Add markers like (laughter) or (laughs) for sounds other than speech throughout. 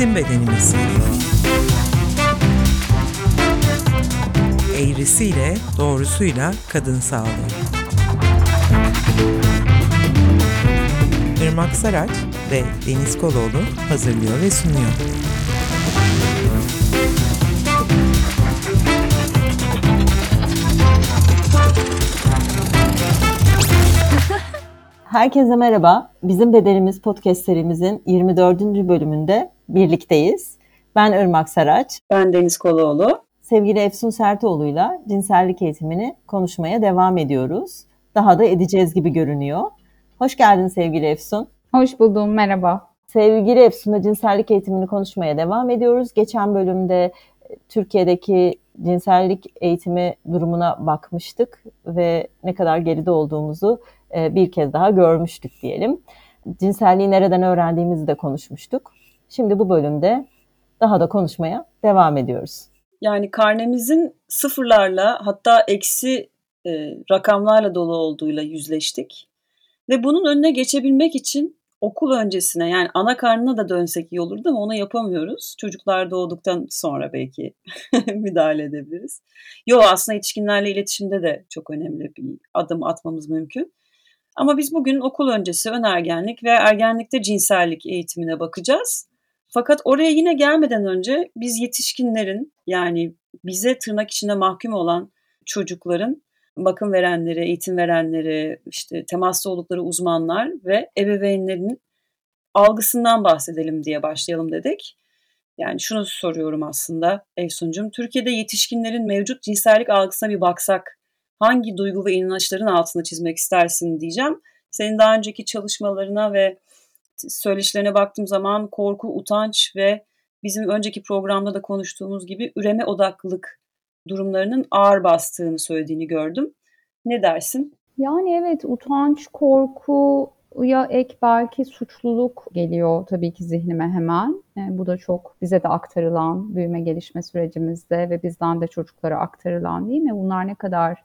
Bizim Bedenimiz. Eğrisiyle, doğrusuyla kadın sağlığı. Irmak Saraç ve Deniz Koloğlu hazırlıyor ve sunuyor. Herkese merhaba. Bizim Bedenimiz podcast serimizin 24. bölümünde birlikteyiz. Ben Irmak Saraç. Ben Deniz Koloğlu. Sevgili Efsun Sertoğlu'yla cinsellik eğitimini konuşmaya devam ediyoruz. Daha da edeceğiz gibi görünüyor. Hoş geldin sevgili Efsun. Hoş buldum, merhaba. Sevgili Efsun'la cinsellik eğitimini konuşmaya devam ediyoruz. Geçen bölümde e, Türkiye'deki cinsellik eğitimi durumuna bakmıştık ve ne kadar geride olduğumuzu e, bir kez daha görmüştük diyelim. Cinselliği nereden öğrendiğimizi de konuşmuştuk. Şimdi bu bölümde daha da konuşmaya devam ediyoruz. Yani karnemizin sıfırlarla hatta eksi e, rakamlarla dolu olduğuyla yüzleştik. Ve bunun önüne geçebilmek için okul öncesine yani ana karnına da dönsek iyi olurdu ama onu yapamıyoruz. Çocuklar doğduktan sonra belki (laughs) müdahale edebiliriz. Yo aslında yetişkinlerle iletişimde de çok önemli bir adım atmamız mümkün. Ama biz bugün okul öncesi önergenlik ve ergenlikte cinsellik eğitimine bakacağız. Fakat oraya yine gelmeden önce biz yetişkinlerin yani bize tırnak içinde mahkum olan çocukların bakım verenleri, eğitim verenleri, işte temasta oldukları uzmanlar ve ebeveynlerin algısından bahsedelim diye başlayalım dedik. Yani şunu soruyorum aslında Efsun'cum. Türkiye'de yetişkinlerin mevcut cinsellik algısına bir baksak hangi duygu ve inançların altını çizmek istersin diyeceğim. Senin daha önceki çalışmalarına ve söyleşilerine baktığım zaman korku, utanç ve bizim önceki programda da konuştuğumuz gibi üreme odaklılık durumlarının ağır bastığını söylediğini gördüm. Ne dersin? Yani evet utanç, korku ya ek belki suçluluk geliyor tabii ki zihnime hemen. E, bu da çok bize de aktarılan büyüme gelişme sürecimizde ve bizden de çocuklara aktarılan değil mi? Bunlar ne kadar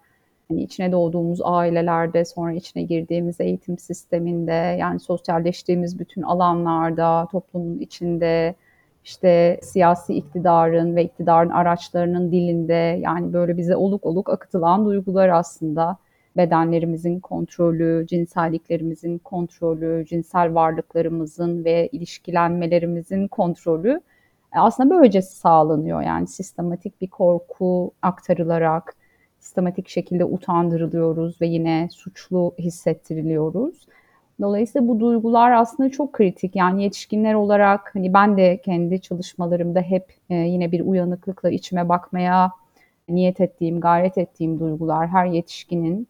hani içine doğduğumuz ailelerde, sonra içine girdiğimiz eğitim sisteminde, yani sosyalleştiğimiz bütün alanlarda, toplumun içinde, işte siyasi iktidarın ve iktidarın araçlarının dilinde yani böyle bize oluk oluk akıtılan duygular aslında bedenlerimizin kontrolü, cinselliklerimizin kontrolü, cinsel varlıklarımızın ve ilişkilenmelerimizin kontrolü e, aslında böylece sağlanıyor. Yani sistematik bir korku aktarılarak, sistematik şekilde utandırılıyoruz ve yine suçlu hissettiriliyoruz. Dolayısıyla bu duygular aslında çok kritik. Yani yetişkinler olarak hani ben de kendi çalışmalarımda hep e, yine bir uyanıklıkla içime bakmaya niyet ettiğim, gayret ettiğim duygular her yetişkinin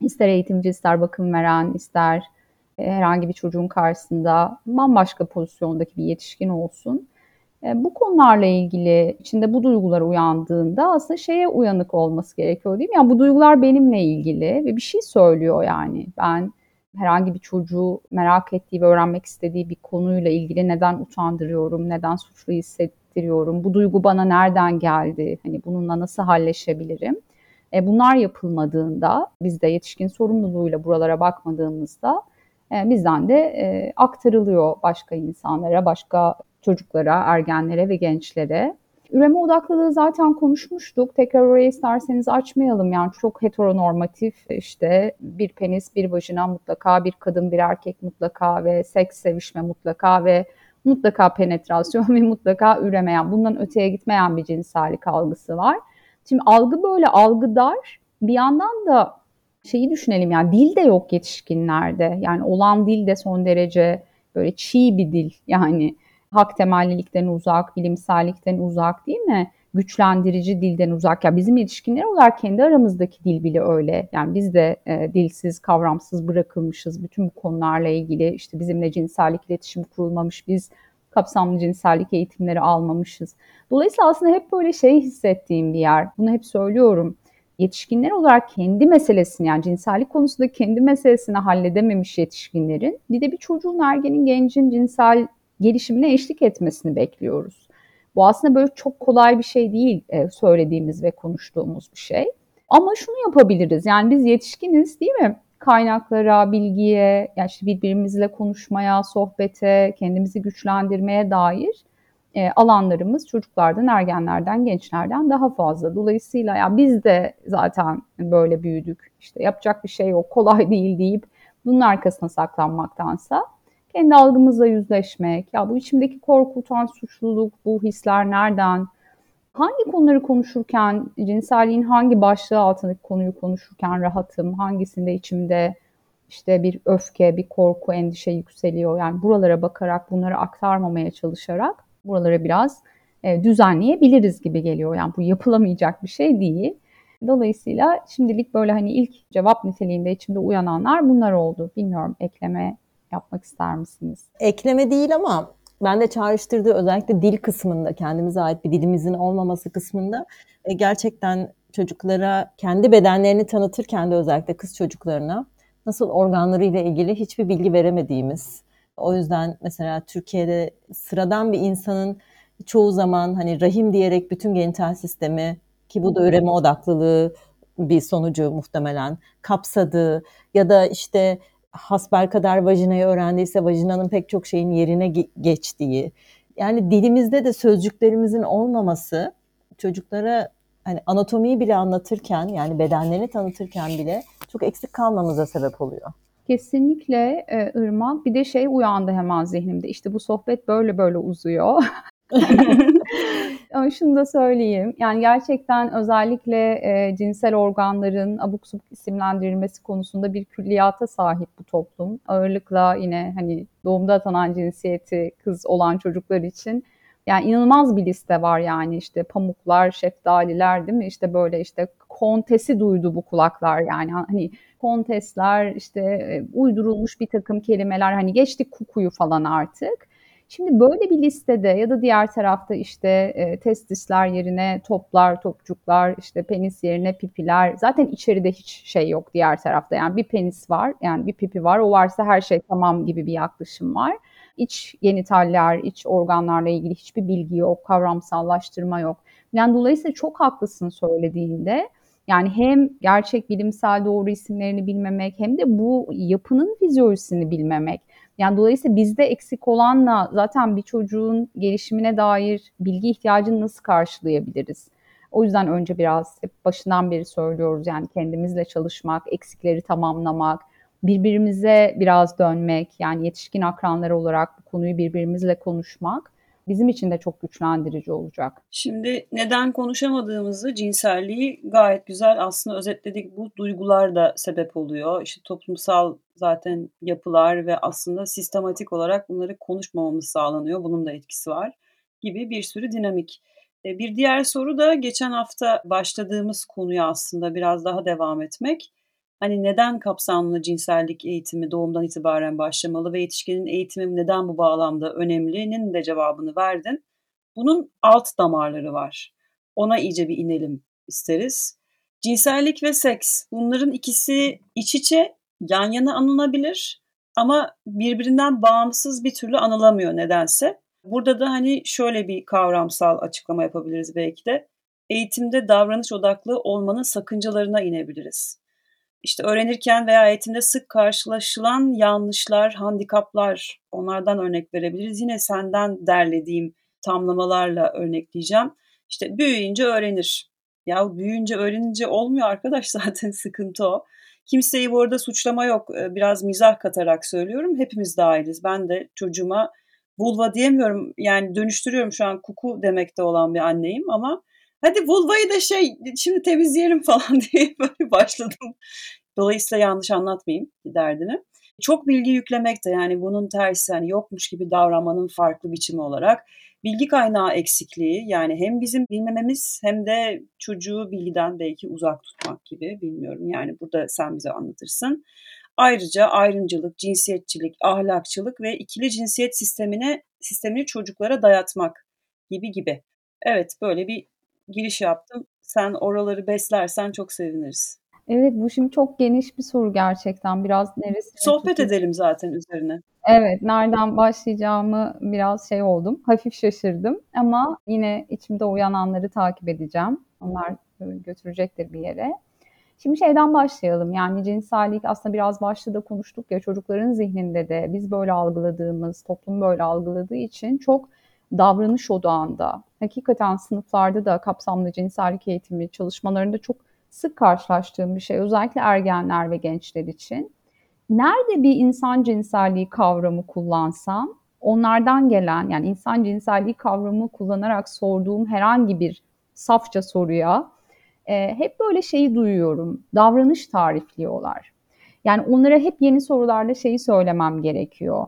ister eğitimci, ister bakım veren, ister e, herhangi bir çocuğun karşısında bambaşka pozisyondaki bir yetişkin olsun bu konularla ilgili içinde bu duygular uyandığında aslında şeye uyanık olması gerekiyor değil mi? Yani bu duygular benimle ilgili ve bir şey söylüyor yani. Ben herhangi bir çocuğu merak ettiği ve öğrenmek istediği bir konuyla ilgili neden utandırıyorum, neden suçlu hissettiriyorum, bu duygu bana nereden geldi, hani bununla nasıl halleşebilirim? E, bunlar yapılmadığında, biz de yetişkin sorumluluğuyla buralara bakmadığımızda e, bizden de e, aktarılıyor başka insanlara, başka çocuklara, ergenlere ve gençlere. Üreme odaklılığı zaten konuşmuştuk. Tekrar orayı isterseniz açmayalım. Yani çok heteronormatif işte bir penis, bir vajina mutlaka, bir kadın, bir erkek mutlaka ve seks sevişme mutlaka ve mutlaka penetrasyon ve mutlaka üreme. Yani bundan öteye gitmeyen bir cinsellik algısı var. Şimdi algı böyle algıdar. Bir yandan da şeyi düşünelim yani dil de yok yetişkinlerde. Yani olan dil de son derece böyle çiğ bir dil. Yani hak temellilikten uzak, bilimsellikten uzak değil mi? Güçlendirici dilden uzak. Ya bizim yetişkinler olarak kendi aramızdaki dil bile öyle. Yani biz de e, dilsiz, kavramsız bırakılmışız. Bütün bu konularla ilgili işte bizimle cinsellik iletişim kurulmamış. Biz kapsamlı cinsellik eğitimleri almamışız. Dolayısıyla aslında hep böyle şey hissettiğim bir yer. Bunu hep söylüyorum. Yetişkinler olarak kendi meselesini yani cinsellik konusunda kendi meselesini halledememiş yetişkinlerin bir de bir çocuğun, ergenin, gencin cinsel gelişimine eşlik etmesini bekliyoruz. Bu aslında böyle çok kolay bir şey değil e, söylediğimiz ve konuştuğumuz bir şey. Ama şunu yapabiliriz. Yani biz yetişkiniz değil mi? Kaynaklara, bilgiye, yani işte birbirimizle konuşmaya, sohbete, kendimizi güçlendirmeye dair e, alanlarımız çocuklardan, ergenlerden, gençlerden daha fazla. Dolayısıyla ya biz de zaten böyle büyüdük. İşte yapacak bir şey yok, kolay (laughs) değil deyip bunun arkasına saklanmaktansa kendi algımızla yüzleşmek, ya bu içimdeki korku, utanç, suçluluk, bu hisler nereden, hangi konuları konuşurken, cinselliğin hangi başlığı altındaki konuyu konuşurken rahatım, hangisinde içimde işte bir öfke, bir korku, endişe yükseliyor. Yani buralara bakarak, bunları aktarmamaya çalışarak buraları biraz e, düzenleyebiliriz gibi geliyor. Yani bu yapılamayacak bir şey değil. Dolayısıyla şimdilik böyle hani ilk cevap niteliğinde içimde uyananlar bunlar oldu. Bilmiyorum ekleme yapmak ister misiniz? Ekleme değil ama ben de çağrıştırdığı özellikle dil kısmında kendimize ait bir dilimizin olmaması kısmında e, gerçekten çocuklara kendi bedenlerini tanıtırken de özellikle kız çocuklarına nasıl organlarıyla ilgili hiçbir bilgi veremediğimiz. O yüzden mesela Türkiye'de sıradan bir insanın çoğu zaman hani rahim diyerek bütün genital sistemi ki bu da üreme odaklılığı bir sonucu muhtemelen kapsadığı ya da işte hasbel kadar vajinayı öğrendiyse vajinanın pek çok şeyin yerine geçtiği. Yani dilimizde de sözcüklerimizin olmaması çocuklara hani anatomiyi bile anlatırken yani bedenlerini tanıtırken bile çok eksik kalmamıza sebep oluyor. Kesinlikle e. Bir de şey uyandı hemen zihnimde. İşte bu sohbet böyle böyle uzuyor. (laughs) Ama şunu da söyleyeyim. Yani gerçekten özellikle e, cinsel organların abuk subuk isimlendirilmesi konusunda bir külliyata sahip bu toplum. Ağırlıkla yine hani doğumda atanan cinsiyeti kız olan çocuklar için yani inanılmaz bir liste var yani işte pamuklar, şeftaliler değil mi? İşte böyle işte kontesi duydu bu kulaklar yani hani kontesler işte e, uydurulmuş bir takım kelimeler hani geçtik kukuyu falan artık. Şimdi böyle bir listede ya da diğer tarafta işte e, testisler yerine toplar, topçuklar, işte penis yerine pipiler. Zaten içeride hiç şey yok diğer tarafta. Yani bir penis var, yani bir pipi var. O varsa her şey tamam gibi bir yaklaşım var. İç genitaller, iç organlarla ilgili hiçbir bilgi yok, kavramsallaştırma yok. Yani dolayısıyla çok haklısın söylediğinde. Yani hem gerçek bilimsel doğru isimlerini bilmemek hem de bu yapının fizyolojisini bilmemek. Yani dolayısıyla bizde eksik olanla zaten bir çocuğun gelişimine dair bilgi ihtiyacını nasıl karşılayabiliriz? O yüzden önce biraz hep başından beri söylüyoruz yani kendimizle çalışmak, eksikleri tamamlamak, birbirimize biraz dönmek yani yetişkin akranlar olarak bu konuyu birbirimizle konuşmak bizim için de çok güçlendirici olacak. Şimdi neden konuşamadığımızı, cinselliği gayet güzel aslında özetledik. Bu duygular da sebep oluyor. İşte toplumsal zaten yapılar ve aslında sistematik olarak bunları konuşmamamız sağlanıyor. Bunun da etkisi var gibi bir sürü dinamik. E, bir diğer soru da geçen hafta başladığımız konuya aslında biraz daha devam etmek. Hani neden kapsamlı cinsellik eğitimi doğumdan itibaren başlamalı ve yetişkinin eğitimi neden bu bağlamda önemlinin de cevabını verdin. Bunun alt damarları var. Ona iyice bir inelim isteriz. Cinsellik ve seks bunların ikisi iç içe yan yana anılabilir ama birbirinden bağımsız bir türlü anılamıyor nedense. Burada da hani şöyle bir kavramsal açıklama yapabiliriz belki de. Eğitimde davranış odaklı olmanın sakıncalarına inebiliriz işte öğrenirken veya eğitimde sık karşılaşılan yanlışlar, handikaplar onlardan örnek verebiliriz. Yine senden derlediğim tamlamalarla örnekleyeceğim. İşte büyüyünce öğrenir. Ya büyüyünce öğrenince olmuyor arkadaş (laughs) zaten sıkıntı o. Kimseyi bu arada suçlama yok. Biraz mizah katarak söylüyorum. Hepimiz dahiliz. Ben de çocuğuma vulva diyemiyorum. Yani dönüştürüyorum şu an kuku demekte olan bir anneyim ama hadi vulvayı da şey şimdi temizleyelim (laughs) falan diye böyle başladım. Dolayısıyla yanlış anlatmayayım derdini. Çok bilgi yüklemek de yani bunun tersi hani yokmuş gibi davranmanın farklı biçimi olarak bilgi kaynağı eksikliği yani hem bizim bilmememiz hem de çocuğu bilgiden belki uzak tutmak gibi bilmiyorum yani burada sen bize anlatırsın. Ayrıca ayrımcılık, cinsiyetçilik, ahlakçılık ve ikili cinsiyet sistemine sistemini çocuklara dayatmak gibi gibi. Evet böyle bir giriş yaptım. Sen oraları beslersen çok seviniriz. Evet, bu şimdi çok geniş bir soru gerçekten. Biraz neresi Sohbet edelim zaten üzerine. Evet, nereden başlayacağımı biraz şey oldum, hafif şaşırdım ama yine içimde uyananları takip edeceğim. Onlar götürecektir bir yere. Şimdi şeyden başlayalım. Yani cinsellik aslında biraz başta da konuştuk ya çocukların zihninde de biz böyle algıladığımız, toplum böyle algıladığı için çok davranış odağında, hakikaten sınıflarda da kapsamlı cinsellik eğitimi çalışmalarında çok sık karşılaştığım bir şey. Özellikle ergenler ve gençler için. Nerede bir insan cinselliği kavramı kullansam, onlardan gelen yani insan cinselliği kavramı kullanarak sorduğum herhangi bir safça soruya e, hep böyle şeyi duyuyorum. Davranış tarifliyorlar. Yani onlara hep yeni sorularla şeyi söylemem gerekiyor.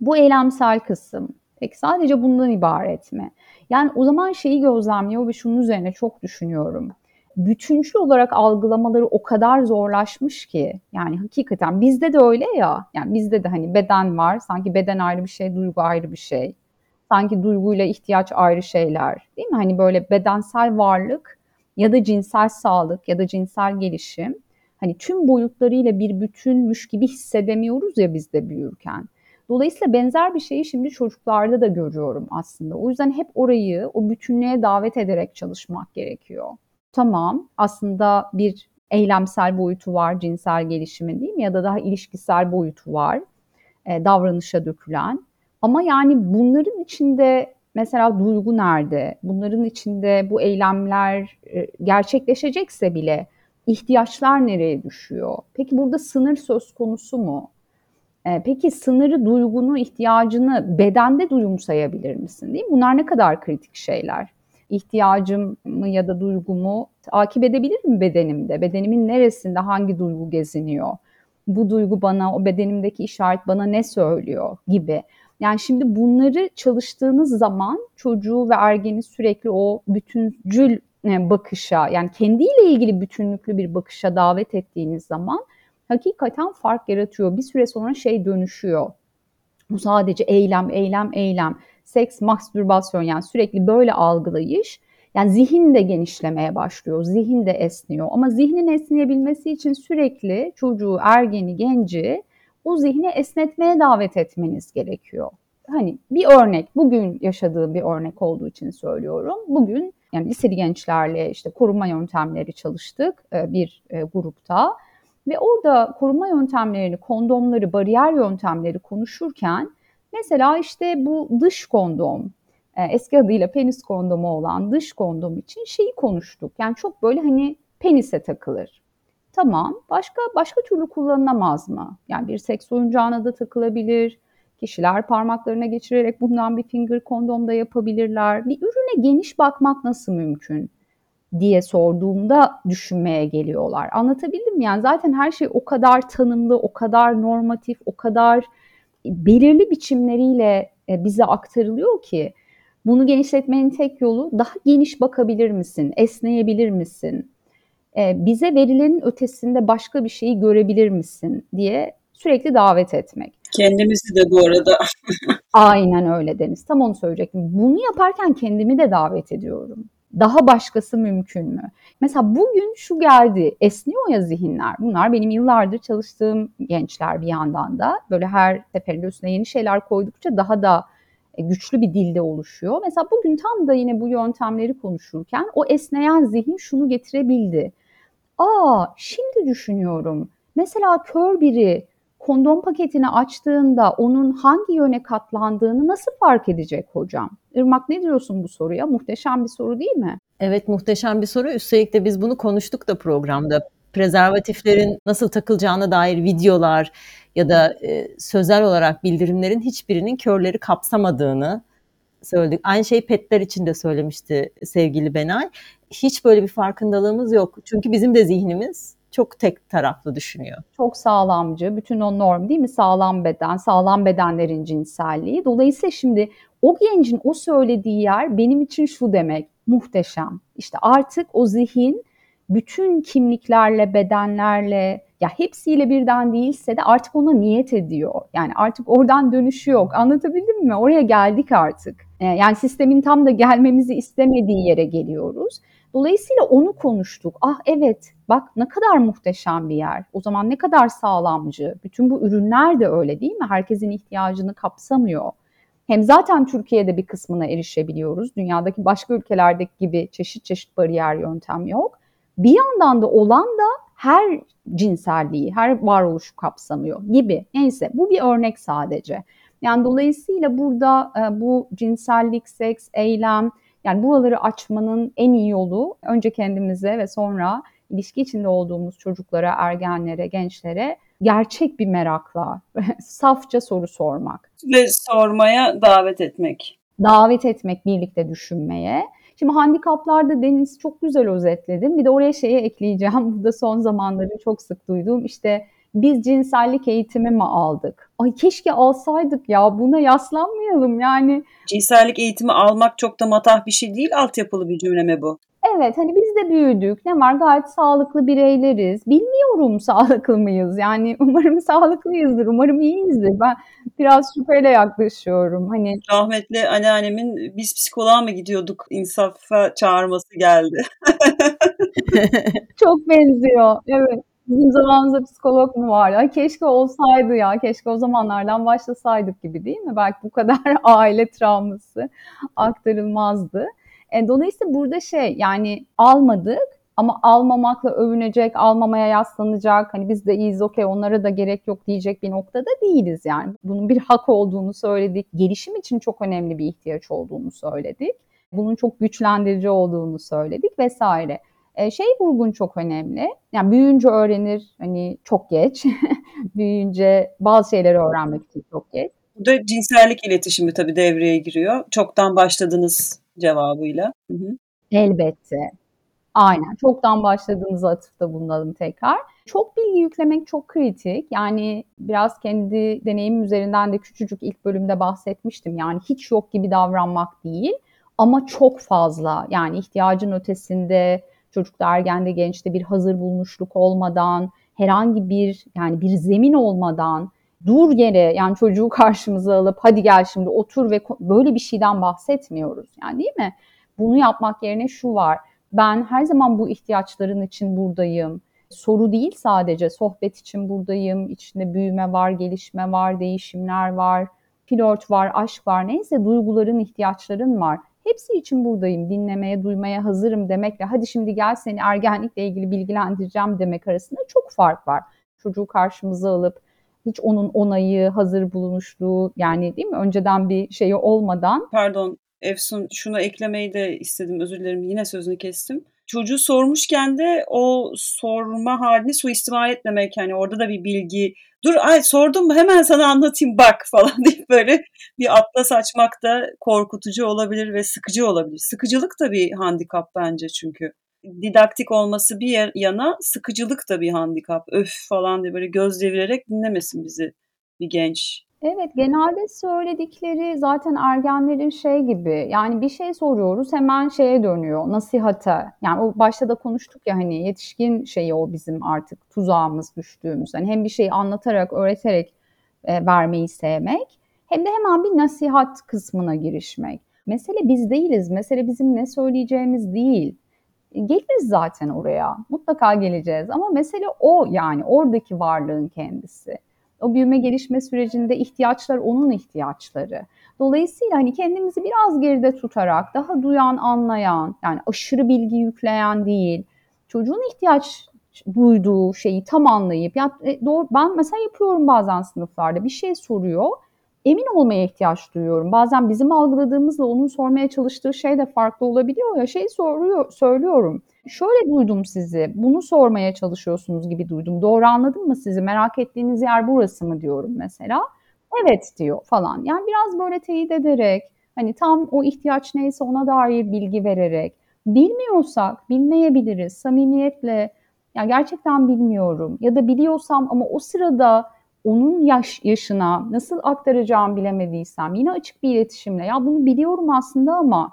Bu eylemsel kısım. Peki sadece bundan ibaret mi? Yani o zaman şeyi gözlemliyor ve şunun üzerine çok düşünüyorum. Bütüncül olarak algılamaları o kadar zorlaşmış ki yani hakikaten bizde de öyle ya yani bizde de hani beden var sanki beden ayrı bir şey duygu ayrı bir şey sanki duyguyla ihtiyaç ayrı şeyler değil mi hani böyle bedensel varlık ya da cinsel sağlık ya da cinsel gelişim hani tüm boyutlarıyla bir bütünmüş gibi hissedemiyoruz ya biz de büyürken. Dolayısıyla benzer bir şeyi şimdi çocuklarda da görüyorum aslında. O yüzden hep orayı o bütünlüğe davet ederek çalışmak gerekiyor. Tamam aslında bir eylemsel boyutu var cinsel gelişimin değil mi? Ya da daha ilişkisel boyutu var e, davranışa dökülen. Ama yani bunların içinde mesela duygu nerede? Bunların içinde bu eylemler e, gerçekleşecekse bile ihtiyaçlar nereye düşüyor? Peki burada sınır söz konusu mu? E, peki sınırı, duygunu, ihtiyacını bedende duyumsayabilir misin? Değil mi? Bunlar ne kadar kritik şeyler. İhtiyacımı ya da duygumu takip edebilir mi bedenimde? Bedenimin neresinde hangi duygu geziniyor? Bu duygu bana, o bedenimdeki işaret bana ne söylüyor gibi. Yani şimdi bunları çalıştığınız zaman çocuğu ve ergeni sürekli o bütüncül e, bakışa yani kendiyle ilgili bütünlüklü bir bakışa davet ettiğiniz zaman hakikaten fark yaratıyor. Bir süre sonra şey dönüşüyor. Bu sadece eylem, eylem, eylem. Seks, mastürbasyon yani sürekli böyle algılayış. Yani zihin de genişlemeye başlıyor, zihin de esniyor. Ama zihnin esneyebilmesi için sürekli çocuğu, ergeni, genci o zihni esnetmeye davet etmeniz gerekiyor. Hani bir örnek, bugün yaşadığım bir örnek olduğu için söylüyorum. Bugün yani liseli gençlerle işte koruma yöntemleri çalıştık e, bir e, grupta ve orada koruma yöntemlerini, kondomları, bariyer yöntemleri konuşurken mesela işte bu dış kondom, e, eski adıyla penis kondomu olan dış kondom için şeyi konuştuk. Yani çok böyle hani penise takılır. Tamam. Başka başka türlü kullanılamaz mı? Yani bir seks oyuncağına da takılabilir. Kişiler parmaklarına geçirerek bundan bir finger kondom da yapabilirler. Bir ürüne geniş bakmak nasıl mümkün? Diye sorduğumda düşünmeye geliyorlar. Anlatabildim mi? Yani zaten her şey o kadar tanımlı, o kadar normatif, o kadar belirli biçimleriyle e, bize aktarılıyor ki bunu genişletmenin tek yolu daha geniş bakabilir misin? Esneyebilir misin? E, bize verilenin ötesinde başka bir şeyi görebilir misin diye sürekli davet etmek. Kendimizi de bu arada. (laughs) Aynen öyle Deniz. Tam onu söyleyecektim. Bunu yaparken kendimi de davet ediyorum. Daha başkası mümkün mü? Mesela bugün şu geldi. Esniyor ya zihinler. Bunlar benim yıllardır çalıştığım gençler bir yandan da. Böyle her seferinde üstüne yeni şeyler koydukça daha da e, güçlü bir dilde oluşuyor. Mesela bugün tam da yine bu yöntemleri konuşurken o esneyen zihin şunu getirebildi. Aa şimdi düşünüyorum. Mesela kör biri kondom paketini açtığında onun hangi yöne katlandığını nasıl fark edecek hocam? Irmak ne diyorsun bu soruya? Muhteşem bir soru değil mi? Evet muhteşem bir soru. Üstelik de biz bunu konuştuk da programda. Prezervatiflerin nasıl takılacağına dair videolar ya da e, sözel olarak bildirimlerin hiçbirinin körleri kapsamadığını söyledik. Aynı şeyi petler için de söylemişti sevgili Benay. Hiç böyle bir farkındalığımız yok. Çünkü bizim de zihnimiz çok tek taraflı düşünüyor. Çok sağlamcı, bütün o norm değil mi? Sağlam beden, sağlam bedenlerin cinselliği. Dolayısıyla şimdi o gencin o söylediği yer benim için şu demek, muhteşem. İşte artık o zihin bütün kimliklerle, bedenlerle, ya hepsiyle birden değilse de artık ona niyet ediyor. Yani artık oradan dönüşü yok. Anlatabildim mi? Oraya geldik artık. Ee, yani sistemin tam da gelmemizi istemediği yere geliyoruz. Dolayısıyla onu konuştuk. Ah evet bak ne kadar muhteşem bir yer. O zaman ne kadar sağlamcı. Bütün bu ürünler de öyle değil mi? Herkesin ihtiyacını kapsamıyor. Hem zaten Türkiye'de bir kısmına erişebiliyoruz. Dünyadaki başka ülkelerdeki gibi çeşit çeşit bariyer yöntem yok. Bir yandan da olan da her cinselliği, her varoluşu kapsamıyor gibi. Neyse bu bir örnek sadece. Yani dolayısıyla burada e, bu cinsellik, seks, eylem yani buraları açmanın en iyi yolu önce kendimize ve sonra ilişki içinde olduğumuz çocuklara, ergenlere, gençlere gerçek bir merakla, (laughs) safça soru sormak. Ve sormaya davet etmek. Davet etmek, birlikte düşünmeye. Şimdi handikaplarda Deniz çok güzel özetledim. Bir de oraya şeyi ekleyeceğim. (laughs) Bu da son zamanlarda çok sık duyduğum işte biz cinsellik eğitimi mi aldık? Ay keşke alsaydık ya buna yaslanmayalım yani. Cinsellik eğitimi almak çok da matah bir şey değil, altyapılı bir cümle mi bu? Evet hani biz de büyüdük. Ne var gayet sağlıklı bireyleriz. Bilmiyorum (laughs) sağlıklı mıyız? Yani umarım sağlıklıyızdır. Umarım iyiyizdir. Ben biraz şüpheyle yaklaşıyorum. Hani rahmetli anneannemin biz psikoloğa mı gidiyorduk insafa çağırması geldi. (laughs) (laughs) Çok benziyor. Evet. Bizim zamanımızda psikolog mu var? Ay keşke olsaydı ya. Keşke o zamanlardan başlasaydık gibi değil mi? Belki bu kadar aile travması aktarılmazdı. E, dolayısıyla burada şey yani almadık ama almamakla övünecek, almamaya yaslanacak, hani biz de iyiyiz okey onlara da gerek yok diyecek bir noktada değiliz yani. Bunun bir hak olduğunu söyledik, gelişim için çok önemli bir ihtiyaç olduğunu söyledik. Bunun çok güçlendirici olduğunu söyledik vesaire. E, şey vurgun çok önemli. Yani büyüyünce öğrenir hani çok geç. (laughs) büyüyünce bazı şeyleri öğrenmek için çok geç. Bu da cinsellik iletişimi tabii devreye giriyor. Çoktan başladınız cevabıyla. Hı hı. Elbette. Aynen. Çoktan başladığınız atıfta bulunalım tekrar. Çok bilgi yüklemek çok kritik. Yani biraz kendi deneyimim üzerinden de küçücük ilk bölümde bahsetmiştim. Yani hiç yok gibi davranmak değil ama çok fazla. Yani ihtiyacın ötesinde çocukta, ergende, gençte bir hazır bulmuşluk olmadan, herhangi bir yani bir zemin olmadan dur yere yani çocuğu (laughs) karşımıza alıp hadi gel şimdi otur ve böyle bir şeyden bahsetmiyoruz. Yani değil mi? Bunu yapmak yerine şu var. Ben her zaman bu ihtiyaçların için buradayım. Soru değil sadece sohbet için buradayım. İçinde büyüme var, gelişme var, değişimler var, flört var, aşk var. Neyse duyguların, ihtiyaçların var. Hepsi için buradayım. Dinlemeye, duymaya hazırım demekle hadi şimdi gel seni ergenlikle ilgili bilgilendireceğim demek arasında çok fark var. Çocuğu karşımıza alıp hiç onun onayı, hazır bulunuşluğu yani değil mi? Önceden bir şeyi olmadan. Pardon Efsun şunu eklemeyi de istedim özür dilerim yine sözünü kestim. Çocuğu sormuşken de o sorma halini suistimal etmemek yani orada da bir bilgi dur ay sordum mu hemen sana anlatayım bak (laughs) falan deyip böyle bir atlas açmak da korkutucu olabilir ve sıkıcı olabilir. Sıkıcılık da bir handikap bence çünkü didaktik olması bir yana sıkıcılık da bir handikap. Öf falan diye böyle göz devirerek dinlemesin bizi bir genç. Evet, genelde söyledikleri zaten ergenlerin şey gibi yani bir şey soruyoruz hemen şeye dönüyor nasihate. Yani o başta da konuştuk ya hani yetişkin şeyi o bizim artık tuzağımız düştüğümüz. Hani hem bir şeyi anlatarak, öğreterek e, vermeyi sevmek hem de hemen bir nasihat kısmına girişmek. Mesele biz değiliz. Mesele bizim ne söyleyeceğimiz değil geliriz zaten oraya. Mutlaka geleceğiz ama mesele o yani oradaki varlığın kendisi. O büyüme gelişme sürecinde ihtiyaçlar onun ihtiyaçları. Dolayısıyla hani kendimizi biraz geride tutarak daha duyan, anlayan, yani aşırı bilgi yükleyen değil, çocuğun ihtiyaç duyduğu şeyi tam anlayıp ya e, doğru ben mesela yapıyorum bazen sınıflarda bir şey soruyor emin olmaya ihtiyaç duyuyorum. Bazen bizim algıladığımızla onun sormaya çalıştığı şey de farklı olabiliyor ya. Şey soruyor, söylüyorum. Şöyle duydum sizi. Bunu sormaya çalışıyorsunuz gibi duydum. Doğru anladım mı sizi? Merak ettiğiniz yer burası mı diyorum mesela. Evet diyor falan. Yani biraz böyle teyit ederek hani tam o ihtiyaç neyse ona dair bilgi vererek bilmiyorsak bilmeyebiliriz samimiyetle ya gerçekten bilmiyorum ya da biliyorsam ama o sırada onun yaş yaşına nasıl aktaracağımı bilemediysem yine açık bir iletişimle ya bunu biliyorum aslında ama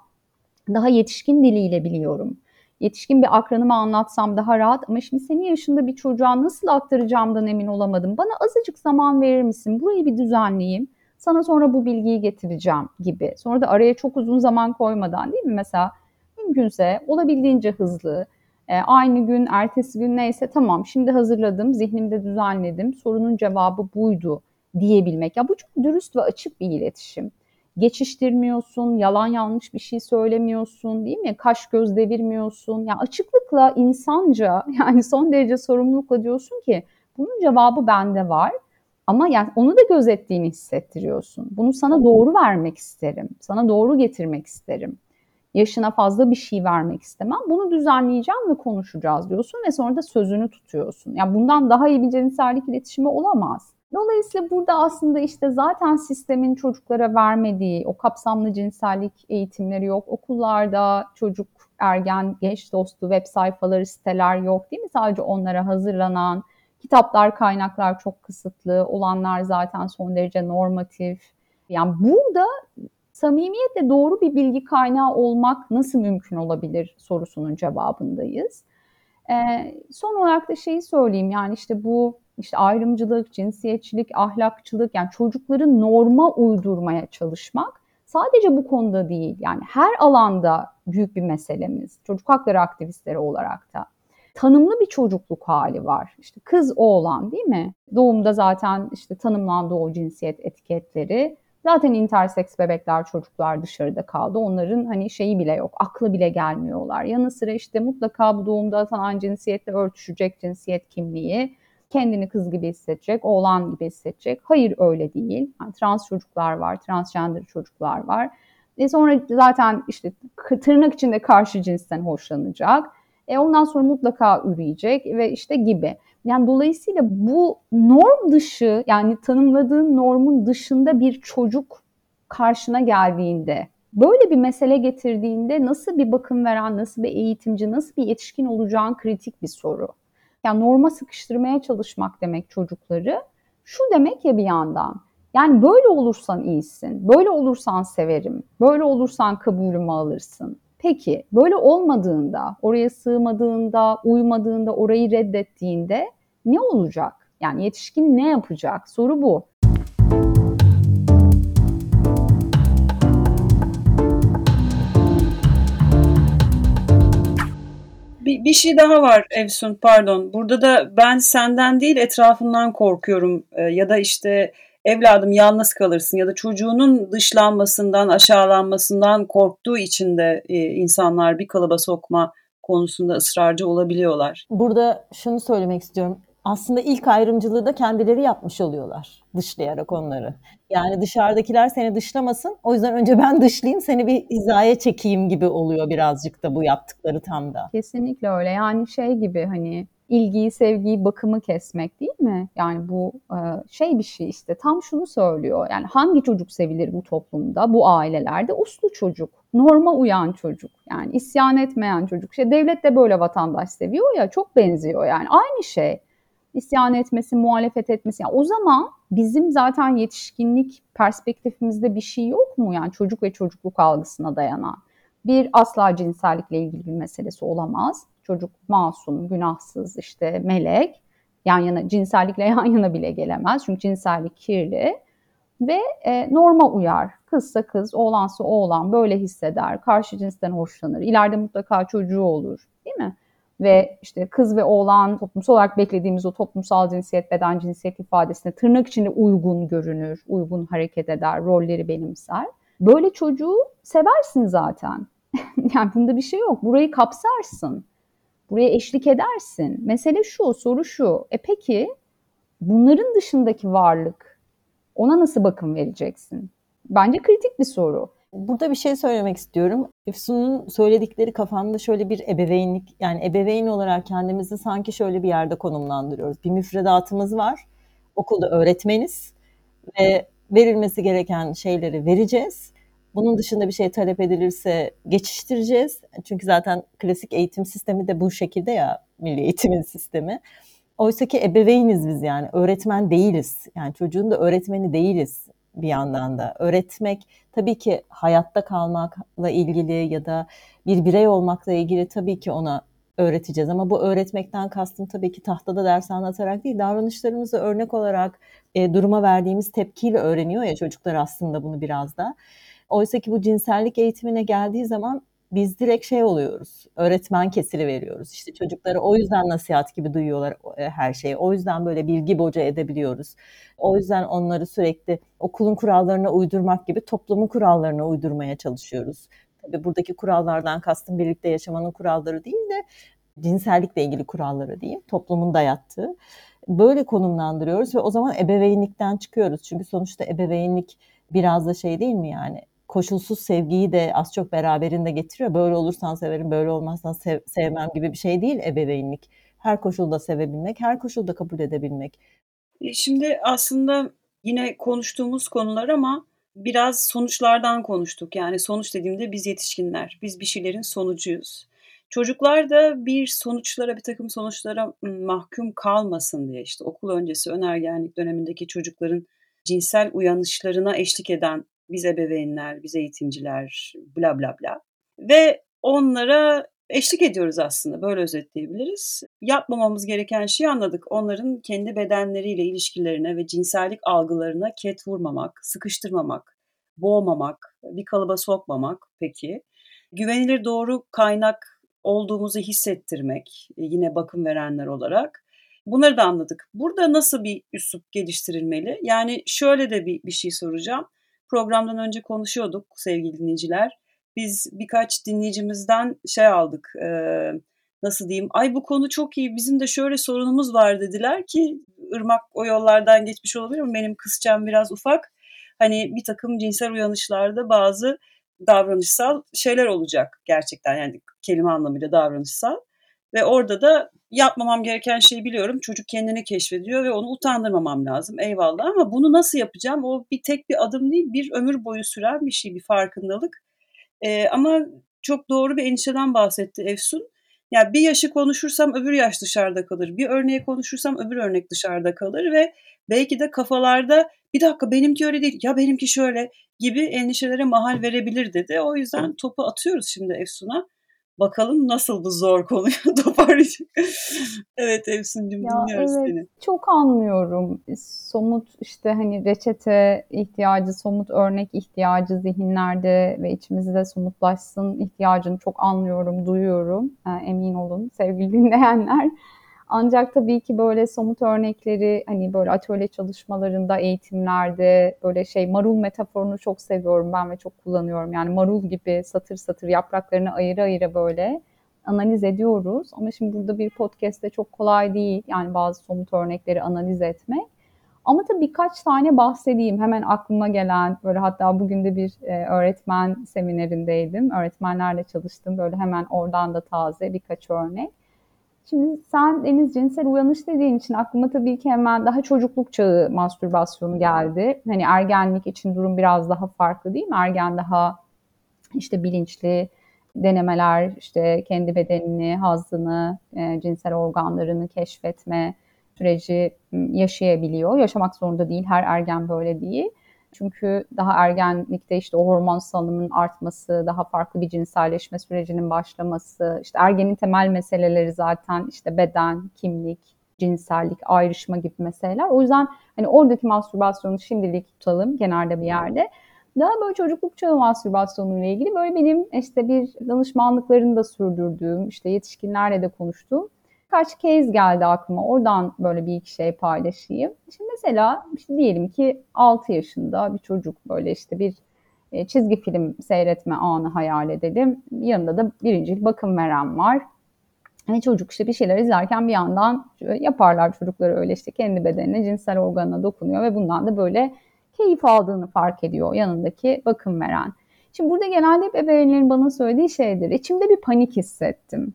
daha yetişkin diliyle biliyorum. Yetişkin bir akranıma anlatsam daha rahat ama şimdi senin yaşında bir çocuğa nasıl aktaracağımdan emin olamadım. Bana azıcık zaman verir misin? Burayı bir düzenleyeyim. Sana sonra bu bilgiyi getireceğim gibi. Sonra da araya çok uzun zaman koymadan değil mi? Mesela mümkünse olabildiğince hızlı, e, aynı gün, ertesi gün neyse tamam şimdi hazırladım, zihnimde düzenledim, sorunun cevabı buydu diyebilmek. Ya bu çok dürüst ve açık bir iletişim. Geçiştirmiyorsun, yalan yanlış bir şey söylemiyorsun değil mi? Kaş göz devirmiyorsun. Ya açıklıkla insanca (laughs) yani son derece sorumlulukla diyorsun ki bunun cevabı bende var. Ama yani onu da gözettiğini hissettiriyorsun. Bunu sana doğru vermek isterim. Sana doğru getirmek isterim. Yaşına fazla bir şey vermek istemem. Bunu düzenleyeceğim ve konuşacağız diyorsun ve sonra da sözünü tutuyorsun. Yani bundan daha iyi bir cinsellik iletişimi olamaz. Dolayısıyla burada aslında işte zaten sistemin çocuklara vermediği o kapsamlı cinsellik eğitimleri yok. Okullarda çocuk, ergen, genç dostu web sayfaları, siteler yok değil mi? Sadece onlara hazırlanan kitaplar, kaynaklar çok kısıtlı. Olanlar zaten son derece normatif. Yani burada samimiyetle doğru bir bilgi kaynağı olmak nasıl mümkün olabilir sorusunun cevabındayız. Ee, son olarak da şeyi söyleyeyim yani işte bu işte ayrımcılık, cinsiyetçilik, ahlakçılık yani çocukları norma uydurmaya çalışmak sadece bu konuda değil yani her alanda büyük bir meselemiz. Çocuk hakları aktivistleri olarak da tanımlı bir çocukluk hali var. İşte kız oğlan değil mi? Doğumda zaten işte tanımlandı o cinsiyet etiketleri. Zaten interseks bebekler, çocuklar dışarıda kaldı. Onların hani şeyi bile yok, aklı bile gelmiyorlar. Yanı sıra işte mutlaka bu doğumda atanan cinsiyetle örtüşecek cinsiyet kimliği, kendini kız gibi hissedecek, oğlan gibi hissedecek. Hayır öyle değil. Yani trans çocuklar var, transgender çocuklar var. E sonra zaten işte tırnak içinde karşı cinsten hoşlanacak. E ondan sonra mutlaka üreyecek ve işte gibi. Yani dolayısıyla bu norm dışı yani tanımladığın normun dışında bir çocuk karşına geldiğinde böyle bir mesele getirdiğinde nasıl bir bakım veren, nasıl bir eğitimci, nasıl bir yetişkin olacağın kritik bir soru. Yani norma sıkıştırmaya çalışmak demek çocukları. Şu demek ya bir yandan. Yani böyle olursan iyisin, böyle olursan severim, böyle olursan kabulümü alırsın. Peki böyle olmadığında, oraya sığmadığında, uymadığında, orayı reddettiğinde ne olacak? Yani yetişkin ne yapacak? Soru bu. Bir, bir şey daha var Evsun pardon. Burada da ben senden değil etrafından korkuyorum ee, ya da işte evladım yalnız kalırsın ya da çocuğunun dışlanmasından, aşağılanmasından korktuğu için de e, insanlar bir kalıba sokma konusunda ısrarcı olabiliyorlar. Burada şunu söylemek istiyorum. Aslında ilk ayrımcılığı da kendileri yapmış oluyorlar dışlayarak onları. Yani dışarıdakiler seni dışlamasın. O yüzden önce ben dışlayayım, seni bir hizaya çekeyim gibi oluyor birazcık da bu yaptıkları tam da. Kesinlikle öyle. Yani şey gibi hani ilgiyi, sevgiyi, bakımı kesmek değil mi? Yani bu e, şey bir şey işte tam şunu söylüyor. Yani hangi çocuk sevilir bu toplumda, bu ailelerde? Uslu çocuk, norma uyan çocuk. Yani isyan etmeyen çocuk. İşte devlet de böyle vatandaş seviyor ya çok benziyor yani aynı şey. İsyan etmesi, muhalefet etmesi. Yani o zaman bizim zaten yetişkinlik perspektifimizde bir şey yok mu? Yani çocuk ve çocukluk algısına dayanan. Bir asla cinsellikle ilgili bir meselesi olamaz çocuk masum, günahsız, işte melek yan yana cinsellikle (laughs) yan yana bile gelemez. Çünkü cinsellik kirli ve e, norma uyar. Kızsa kız, oğlansa oğlan böyle hisseder, karşı cinsten hoşlanır. İleride mutlaka çocuğu olur değil mi? Ve işte kız ve oğlan toplumsal olarak beklediğimiz o toplumsal cinsiyet, beden cinsiyet ifadesine tırnak içinde uygun görünür, uygun hareket eder, rolleri benimser. Böyle çocuğu seversin zaten. (laughs) yani bunda bir şey yok. Burayı kapsarsın. Buraya eşlik edersin. Mesele şu, soru şu. E peki bunların dışındaki varlık ona nasıl bakım vereceksin? Bence kritik bir soru. Burada bir şey söylemek istiyorum. Efsun'un söyledikleri kafamda şöyle bir ebeveynlik, yani ebeveyn olarak kendimizi sanki şöyle bir yerde konumlandırıyoruz. Bir müfredatımız var. Okulda öğretmeniz ve verilmesi gereken şeyleri vereceğiz. Bunun dışında bir şey talep edilirse geçiştireceğiz. Çünkü zaten klasik eğitim sistemi de bu şekilde ya milli eğitimin sistemi. Oysa ki ebeveyniz biz yani öğretmen değiliz. Yani çocuğun da öğretmeni değiliz bir yandan da. Öğretmek tabii ki hayatta kalmakla ilgili ya da bir birey olmakla ilgili tabii ki ona öğreteceğiz. Ama bu öğretmekten kastım tabii ki tahtada ders anlatarak değil, davranışlarımızı örnek olarak e, duruma verdiğimiz tepkiyle öğreniyor ya çocuklar aslında bunu biraz da. Oysa ki bu cinsellik eğitimine geldiği zaman biz direkt şey oluyoruz. Öğretmen kesili veriyoruz. İşte çocukları o yüzden nasihat gibi duyuyorlar e, her şeyi. O yüzden böyle bilgi boca edebiliyoruz. O yüzden onları sürekli okulun kurallarına uydurmak gibi toplumun kurallarına uydurmaya çalışıyoruz. Tabii buradaki kurallardan kastım birlikte yaşamanın kuralları değil de cinsellikle ilgili kuralları diyeyim. Toplumun dayattığı. Böyle konumlandırıyoruz ve o zaman ebeveynlikten çıkıyoruz. Çünkü sonuçta ebeveynlik biraz da şey değil mi yani? Koşulsuz sevgiyi de az çok beraberinde getiriyor. Böyle olursan severim, böyle olmazsan sev sevmem gibi bir şey değil ebeveynlik. Her koşulda sevebilmek, her koşulda kabul edebilmek. E, şimdi aslında yine konuştuğumuz konular ama biraz sonuçlardan konuştuk. Yani sonuç dediğimde biz yetişkinler, biz bir şeylerin sonucuyuz. Çocuklar da bir sonuçlara, bir takım sonuçlara mahkum kalmasın diye işte okul öncesi önergenlik dönemindeki çocukların cinsel uyanışlarına eşlik eden biz ebeveynler, biz eğitimciler, bla bla bla. Ve onlara eşlik ediyoruz aslında. Böyle özetleyebiliriz. Yapmamamız gereken şeyi anladık. Onların kendi bedenleriyle ilişkilerine ve cinsellik algılarına ket vurmamak, sıkıştırmamak, boğmamak, bir kalıba sokmamak peki. Güvenilir doğru kaynak olduğumuzu hissettirmek yine bakım verenler olarak. Bunları da anladık. Burada nasıl bir üslup geliştirilmeli? Yani şöyle de bir, bir şey soracağım. Programdan önce konuşuyorduk sevgili dinleyiciler biz birkaç dinleyicimizden şey aldık. E, nasıl diyeyim? Ay bu konu çok iyi. Bizim de şöyle sorunumuz var dediler ki Irmak o yollardan geçmiş olabilir mi? Benim kısçam biraz ufak. Hani bir takım cinsel uyanışlarda bazı davranışsal şeyler olacak gerçekten yani kelime anlamıyla davranışsal. Ve orada da yapmamam gereken şeyi biliyorum. Çocuk kendini keşfediyor ve onu utandırmamam lazım. Eyvallah ama bunu nasıl yapacağım? O bir tek bir adım değil, bir ömür boyu süren bir şey, bir farkındalık. E, ama çok doğru bir endişeden bahsetti Efsun. Yani bir yaşı konuşursam öbür yaş dışarıda kalır. Bir örneği konuşursam öbür örnek dışarıda kalır ve belki de kafalarda bir dakika benimki öyle değil ya benimki şöyle gibi endişelere mahal verebilir dedi. O yüzden topu atıyoruz şimdi Efsun'a. Bakalım nasıl bu zor konuyu (laughs) toparlayacak. evet Efsun'cum dinliyoruz evet, seni. Çok anlıyorum. Somut işte hani reçete ihtiyacı, somut örnek ihtiyacı zihinlerde ve içimizde somutlaşsın ihtiyacını çok anlıyorum, duyuyorum. Yani emin olun sevgili (laughs) dinleyenler. Ancak tabii ki böyle somut örnekleri hani böyle atölye çalışmalarında, eğitimlerde böyle şey marul metaforunu çok seviyorum ben ve çok kullanıyorum. Yani marul gibi satır satır yapraklarını ayıra ayıra böyle analiz ediyoruz. Ama şimdi burada bir podcast'te çok kolay değil. Yani bazı somut örnekleri analiz etmek. Ama tabii birkaç tane bahsedeyim. Hemen aklıma gelen böyle hatta bugün de bir e, öğretmen seminerindeydim. Öğretmenlerle çalıştım. Böyle hemen oradan da taze birkaç örnek. Şimdi sen Deniz cinsel uyanış dediğin için aklıma tabii ki hemen daha çocukluk çağı mastürbasyonu geldi. Hani ergenlik için durum biraz daha farklı değil mi? Ergen daha işte bilinçli denemeler, işte kendi bedenini, hazını, e, cinsel organlarını keşfetme süreci yaşayabiliyor. Yaşamak zorunda değil, her ergen böyle değil. Çünkü daha ergenlikte işte o hormon salınımının artması, daha farklı bir cinselleşme sürecinin başlaması, işte ergenin temel meseleleri zaten işte beden, kimlik, cinsellik, ayrışma gibi meseleler. O yüzden hani oradaki mastürbasyonu şimdilik tutalım kenarda bir yerde. Daha böyle çocukluk çağı mastürbasyonu ile ilgili böyle benim işte bir danışmanlıklarını da sürdürdüğüm, işte yetişkinlerle de konuştuğum birkaç case geldi aklıma. Oradan böyle bir iki şey paylaşayım. Şimdi mesela işte diyelim ki 6 yaşında bir çocuk böyle işte bir e, çizgi film seyretme anı hayal edelim. Yanında da birinci bakım veren var. Ve çocuk işte bir şeyler izlerken bir yandan yaparlar çocukları öyle işte kendi bedenine, cinsel organına dokunuyor ve bundan da böyle keyif aldığını fark ediyor yanındaki bakım veren. Şimdi burada genelde hep ebeveynlerin bana söylediği şeydir. İçimde bir panik hissettim.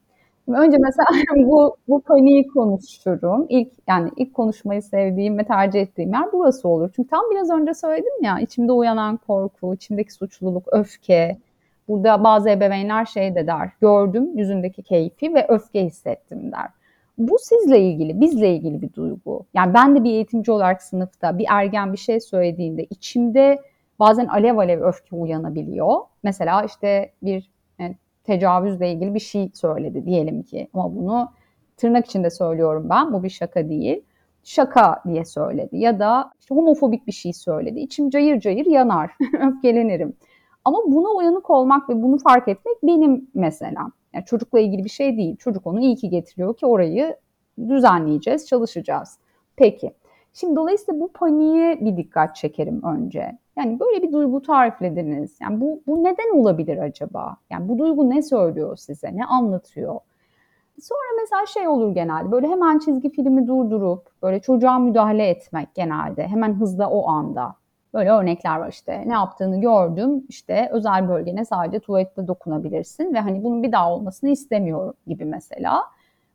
Önce mesela (laughs) bu bu paniği konuşurum. İlk yani ilk konuşmayı sevdiğim ve tercih ettiğim yer burası olur. Çünkü tam biraz önce söyledim ya içimde uyanan korku, içimdeki suçluluk, öfke. Burada bazı ebeveynler şey de der. Gördüm yüzündeki keyfi ve öfke hissettim der. Bu sizle ilgili, bizle ilgili bir duygu. Yani ben de bir eğitimci olarak sınıfta bir ergen bir şey söylediğinde içimde bazen alev alev öfke uyanabiliyor. Mesela işte bir tecavüzle ilgili bir şey söyledi diyelim ki. Ama bunu tırnak içinde söylüyorum ben. Bu bir şaka değil. Şaka diye söyledi ya da işte homofobik bir şey söyledi. İçim cayır cayır yanar, (laughs) öfkelenirim. Ama buna uyanık olmak ve bunu fark etmek benim meselem. Yani çocukla ilgili bir şey değil. Çocuk onu iyi ki getiriyor ki orayı düzenleyeceğiz, çalışacağız. Peki. Şimdi dolayısıyla bu paniğe bir dikkat çekerim önce. Yani böyle bir duygu tariflediniz. Yani bu, bu neden olabilir acaba? Yani bu duygu ne söylüyor size, ne anlatıyor? Sonra mesela şey olur genelde böyle hemen çizgi filmi durdurup böyle çocuğa müdahale etmek genelde hemen hızla o anda. Böyle örnekler var işte ne yaptığını gördüm işte özel bölgene sadece tuvalette dokunabilirsin ve hani bunun bir daha olmasını istemiyorum gibi mesela.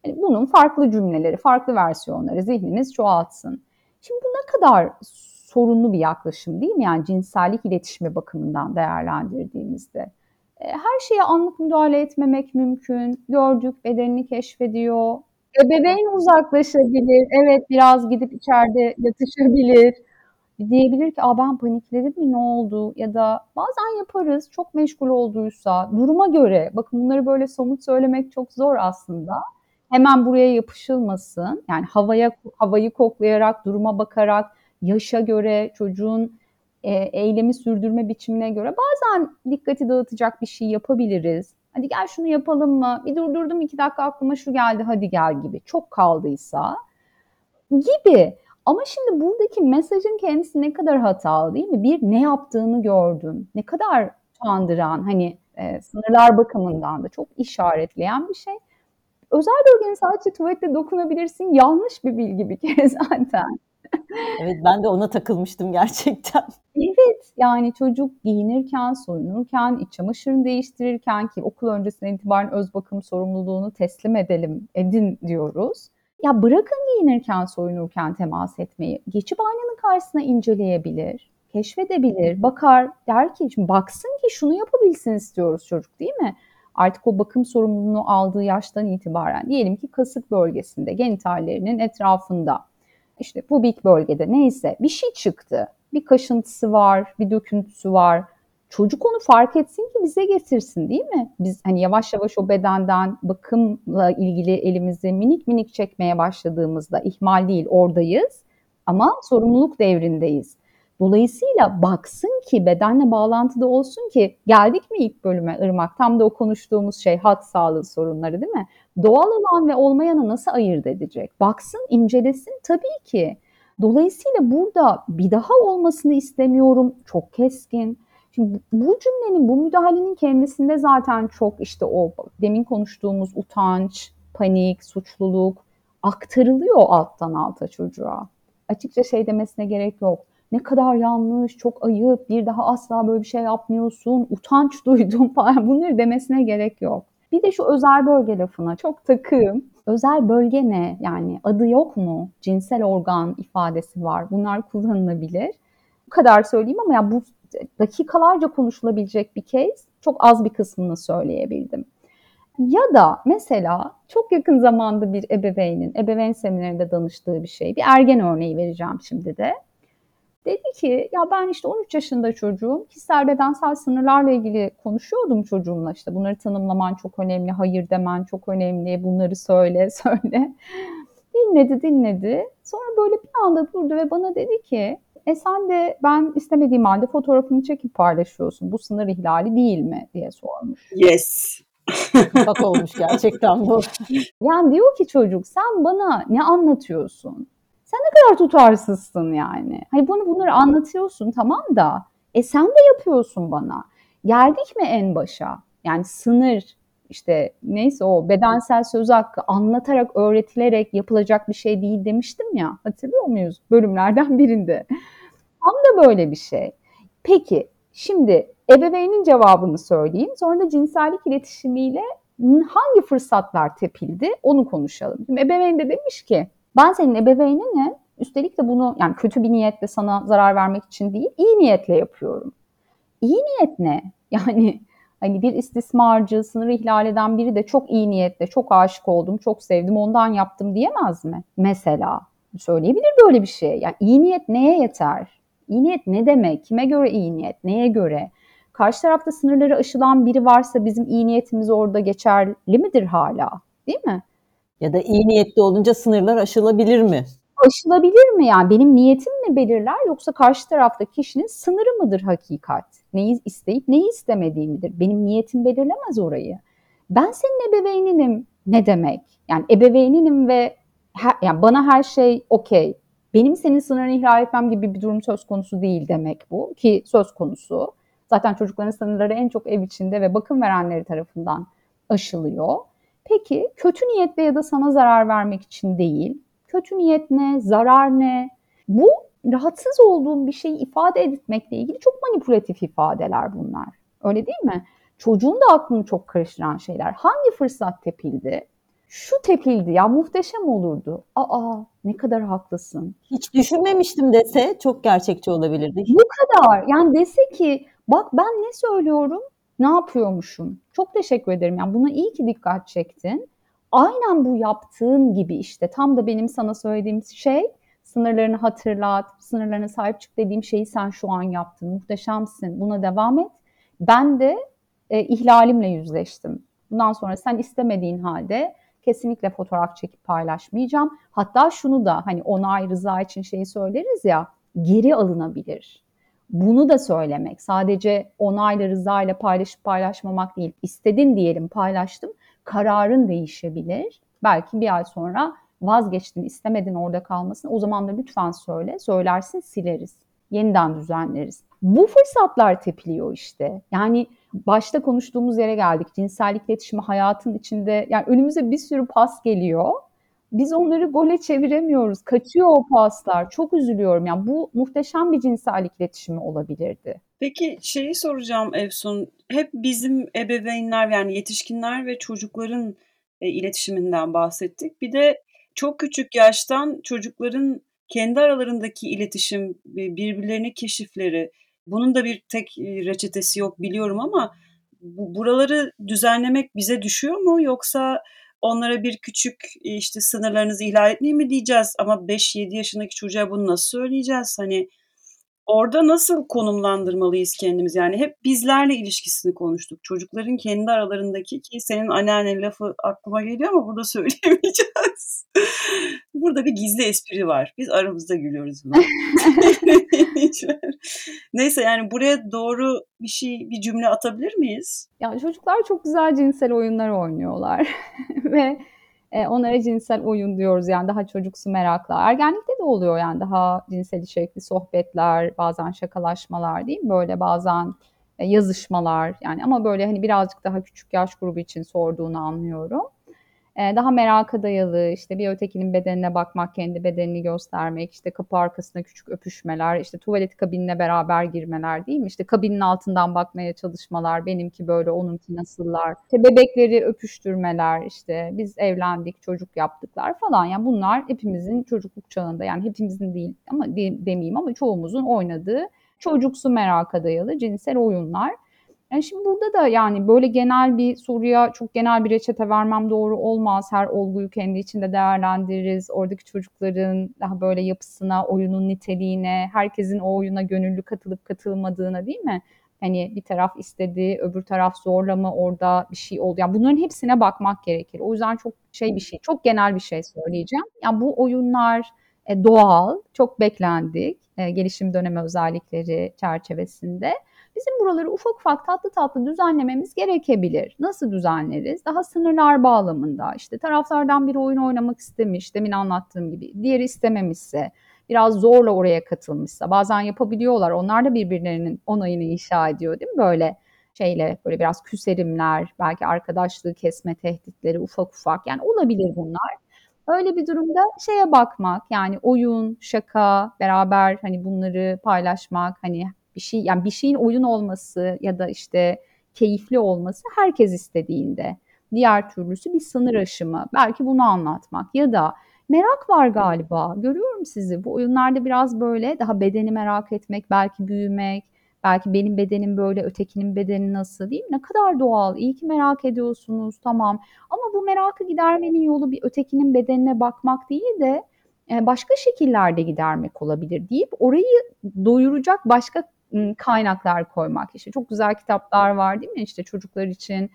Yani bunun farklı cümleleri, farklı versiyonları zihniniz çoğaltsın. Şimdi bu ne kadar sorunlu bir yaklaşım değil mi? Yani cinsellik iletişimi bakımından değerlendirdiğimizde. E, her şeye anlık müdahale etmemek mümkün. Gördük, bedenini keşfediyor. Ebeveyn uzaklaşabilir. Evet biraz gidip içeride yatışabilir. Diyebilir ki Aa, ben panikledim mi ne oldu? Ya da bazen yaparız çok meşgul olduysa duruma göre. Bakın bunları böyle somut söylemek çok zor aslında hemen buraya yapışılmasın. Yani havaya havayı koklayarak, duruma bakarak, yaşa göre, çocuğun e, eylemi sürdürme biçimine göre bazen dikkati dağıtacak bir şey yapabiliriz. Hadi gel şunu yapalım mı? Bir durdurdum iki dakika aklıma şu geldi hadi gel gibi. Çok kaldıysa gibi. Ama şimdi buradaki mesajın kendisi ne kadar hatalı değil mi? Bir ne yaptığını gördüm. Ne kadar utandıran hani e, sınırlar bakımından da çok işaretleyen bir şey özel bölgene sadece tuvalette dokunabilirsin yanlış bir bilgi bir kere (laughs) zaten. evet ben de ona takılmıştım gerçekten. Evet yani çocuk giyinirken, soyunurken, iç çamaşırını değiştirirken ki okul öncesine itibaren öz bakım sorumluluğunu teslim edelim, edin diyoruz. Ya bırakın giyinirken, soyunurken temas etmeyi. Geçip aynanın karşısına inceleyebilir, keşfedebilir, bakar. Der ki, şimdi baksın ki şunu yapabilsin istiyoruz çocuk değil mi? Artık o bakım sorumluluğunu aldığı yaştan itibaren diyelim ki kasık bölgesinde, genitallerinin etrafında, işte pubik bölgede neyse bir şey çıktı. Bir kaşıntısı var, bir döküntüsü var. Çocuk onu fark etsin ki bize getirsin değil mi? Biz hani yavaş yavaş o bedenden bakımla ilgili elimizi minik minik çekmeye başladığımızda ihmal değil oradayız ama sorumluluk devrindeyiz. Dolayısıyla baksın ki bedenle bağlantıda olsun ki geldik mi ilk bölüme Irmak? Tam da o konuştuğumuz şey hat sağlığı sorunları değil mi? Doğal olan ve olmayanı nasıl ayırt edecek? Baksın, incelesin tabii ki. Dolayısıyla burada bir daha olmasını istemiyorum. Çok keskin. Şimdi bu cümlenin, bu müdahalenin kendisinde zaten çok işte o demin konuştuğumuz utanç, panik, suçluluk aktarılıyor alttan alta çocuğa. Açıkça şey demesine gerek yok ne kadar yanlış, çok ayıp, bir daha asla böyle bir şey yapmıyorsun, utanç (laughs) duydum falan bunları demesine gerek yok. Bir de şu özel bölge lafına çok takığım. Özel bölge ne? Yani adı yok mu? Cinsel organ ifadesi var. Bunlar kullanılabilir. Bu kadar söyleyeyim ama ya bu dakikalarca konuşulabilecek bir case. Çok az bir kısmını söyleyebildim. Ya da mesela çok yakın zamanda bir ebeveynin, ebeveyn seminerinde danıştığı bir şey. Bir ergen örneği vereceğim şimdi de. Dedi ki ya ben işte 13 yaşında çocuğum kişisel bedensel sınırlarla ilgili konuşuyordum çocuğumla işte bunları tanımlaman çok önemli, hayır demen çok önemli, bunları söyle (laughs) söyle. dinledi dinledi. Sonra böyle bir anda durdu ve bana dedi ki e sen de ben istemediğim halde fotoğrafımı çekip paylaşıyorsun. Bu sınır ihlali değil mi diye sormuş. Yes. Bak olmuş gerçekten bu. (laughs) Yani diyor ki çocuk sen bana ne anlatıyorsun? Sen ne kadar tutarsızsın yani. Hani bunu bunları anlatıyorsun tamam da e sen de yapıyorsun bana. Geldik mi en başa? Yani sınır işte neyse o bedensel söz hakkı anlatarak öğretilerek yapılacak bir şey değil demiştim ya. Hatırlıyor muyuz? Bölümlerden birinde. Tam da böyle bir şey. Peki şimdi ebeveynin cevabını söyleyeyim. Sonra da cinsellik iletişimiyle hangi fırsatlar tepildi onu konuşalım. Şimdi ebeveyn de demiş ki ben senin ebeveyninim. Üstelik de bunu yani kötü bir niyetle sana zarar vermek için değil, iyi niyetle yapıyorum. İyi niyet ne? (laughs) Yani hani bir istismarcı, sınır ihlal eden biri de çok iyi niyetle, çok aşık oldum, çok sevdim, ondan yaptım diyemez mi? Mesela söyleyebilir böyle bir şey. Yani iyi niyet neye yeter? İyi niyet ne demek? Kime göre iyi niyet? Neye göre? Karşı tarafta sınırları aşılan biri varsa bizim iyi niyetimiz orada geçerli midir hala? Değil mi? Ya da iyi niyetli olunca sınırlar aşılabilir mi? Aşılabilir mi yani? Benim niyetim mi belirler yoksa karşı tarafta kişinin sınırı mıdır hakikat? Neyi isteyip neyi istemediği midir? Benim niyetim belirlemez orayı. Ben senin ebeveyninim ne demek? Yani ebeveyninim ve her, yani bana her şey okey. Benim senin sınırını ihlal etmem gibi bir durum söz konusu değil demek bu ki söz konusu. Zaten çocukların sınırları en çok ev içinde ve bakım verenleri tarafından aşılıyor. Peki kötü niyetle ya da sana zarar vermek için değil. Kötü niyet ne? Zarar ne? Bu rahatsız olduğum bir şeyi ifade etmekle ilgili çok manipülatif ifadeler bunlar. Öyle değil mi? Çocuğun da aklını çok karıştıran şeyler. Hangi fırsat tepildi? Şu tepildi ya muhteşem olurdu. Aa ne kadar haklısın. Hiç düşünmemiştim dese çok gerçekçi olabilirdi. Bu kadar. Yani dese ki bak ben ne söylüyorum, ne yapıyormuşum. Çok teşekkür ederim. Yani buna iyi ki dikkat çektin. Aynen bu yaptığın gibi işte tam da benim sana söylediğim şey sınırlarını hatırlat, sınırlarına sahip çık dediğim şeyi sen şu an yaptın. Muhteşemsin. Buna devam et. Ben de e, ihlalimle yüzleştim. Bundan sonra sen istemediğin halde kesinlikle fotoğraf çekip paylaşmayacağım. Hatta şunu da hani onay rıza için şeyi söyleriz ya geri alınabilir. Bunu da söylemek sadece onayla rızayla paylaşıp paylaşmamak değil. İstedin diyelim paylaştım kararın değişebilir. Belki bir ay sonra vazgeçtin istemedin orada kalmasını o zaman da lütfen söyle söylersin sileriz yeniden düzenleriz. Bu fırsatlar tepiliyor işte. Yani başta konuştuğumuz yere geldik. Cinsellik iletişimi hayatın içinde yani önümüze bir sürü pas geliyor. Biz onları gole çeviremiyoruz. Kaçıyor o paslar. Çok üzülüyorum. Yani bu muhteşem bir cinsellik iletişimi olabilirdi. Peki şeyi soracağım Efsun. Hep bizim ebeveynler yani yetişkinler ve çocukların e, iletişiminden bahsettik. Bir de çok küçük yaştan çocukların kendi aralarındaki iletişim, birbirlerini keşifleri, bunun da bir tek reçetesi yok biliyorum ama bu, buraları düzenlemek bize düşüyor mu yoksa onlara bir küçük işte sınırlarınızı ihlal etmeyin mi diyeceğiz ama 5-7 yaşındaki çocuğa bunu nasıl söyleyeceğiz? Hani orada nasıl konumlandırmalıyız kendimiz? Yani hep bizlerle ilişkisini konuştuk. Çocukların kendi aralarındaki ki senin anneannen lafı aklıma geliyor ama burada (laughs) söyleyemeyeceğiz. Burada bir gizli espri var. Biz aramızda gülüyoruz buna. (laughs) (laughs) Neyse yani buraya doğru bir şey, bir cümle atabilir miyiz? Yani çocuklar çok güzel cinsel oyunlar oynuyorlar (laughs) ve e, onlara cinsel oyun diyoruz yani daha çocuksu merakla. Ergenlikte de oluyor yani daha cinsel içerikli sohbetler, bazen şakalaşmalar değil mi? Böyle bazen e, yazışmalar yani ama böyle hani birazcık daha küçük yaş grubu için sorduğunu anlıyorum. Ee, daha meraka dayalı, işte bir ötekinin bedenine bakmak, kendi bedenini göstermek, işte kapı arkasında küçük öpüşmeler, işte tuvalet kabinine beraber girmeler değil mi? İşte kabinin altından bakmaya çalışmalar, benimki böyle, onunki nasıllar, işte bebekleri öpüştürmeler, işte biz evlendik, çocuk yaptıklar falan. Yani bunlar hepimizin çocukluk çağında yani hepimizin değil ama demeyeyim ama çoğumuzun oynadığı çocuksu meraka dayalı cinsel oyunlar. Yani şimdi burada da yani böyle genel bir soruya çok genel bir reçete vermem doğru olmaz. Her olguyu kendi içinde değerlendiririz. Oradaki çocukların daha böyle yapısına, oyunun niteliğine, herkesin o oyuna gönüllü katılıp katılmadığına değil mi? Hani bir taraf istedi, öbür taraf zorla mı orada bir şey oldu. Yani bunların hepsine bakmak gerekir. O yüzden çok şey bir şey, çok genel bir şey söyleyeceğim. Yani bu oyunlar e, doğal, çok beklendik e, gelişim dönemi özellikleri çerçevesinde. Bizim buraları ufak ufak tatlı tatlı düzenlememiz gerekebilir. Nasıl düzenleriz? Daha sınırlar bağlamında işte taraflardan biri oyun oynamak istemiş demin anlattığım gibi diğeri istememişse biraz zorla oraya katılmışsa bazen yapabiliyorlar onlar da birbirlerinin onayını inşa ediyor değil mi böyle şeyle böyle biraz küserimler belki arkadaşlığı kesme tehditleri ufak ufak yani olabilir bunlar. Öyle bir durumda şeye bakmak yani oyun, şaka, beraber hani bunları paylaşmak hani bir şey yani bir şeyin oyun olması ya da işte keyifli olması herkes istediğinde. Diğer türlüsü bir sınır aşımı. Belki bunu anlatmak ya da merak var galiba. Görüyorum sizi. Bu oyunlarda biraz böyle daha bedeni merak etmek, belki büyümek, belki benim bedenim böyle, ötekinin bedeni nasıl değil mi? Ne kadar doğal. İyi ki merak ediyorsunuz. Tamam. Ama bu merakı gidermenin yolu bir ötekinin bedenine bakmak değil de e, başka şekillerde gidermek olabilir deyip orayı doyuracak başka kaynaklar koymak. İşte çok güzel kitaplar var değil mi? İşte çocuklar için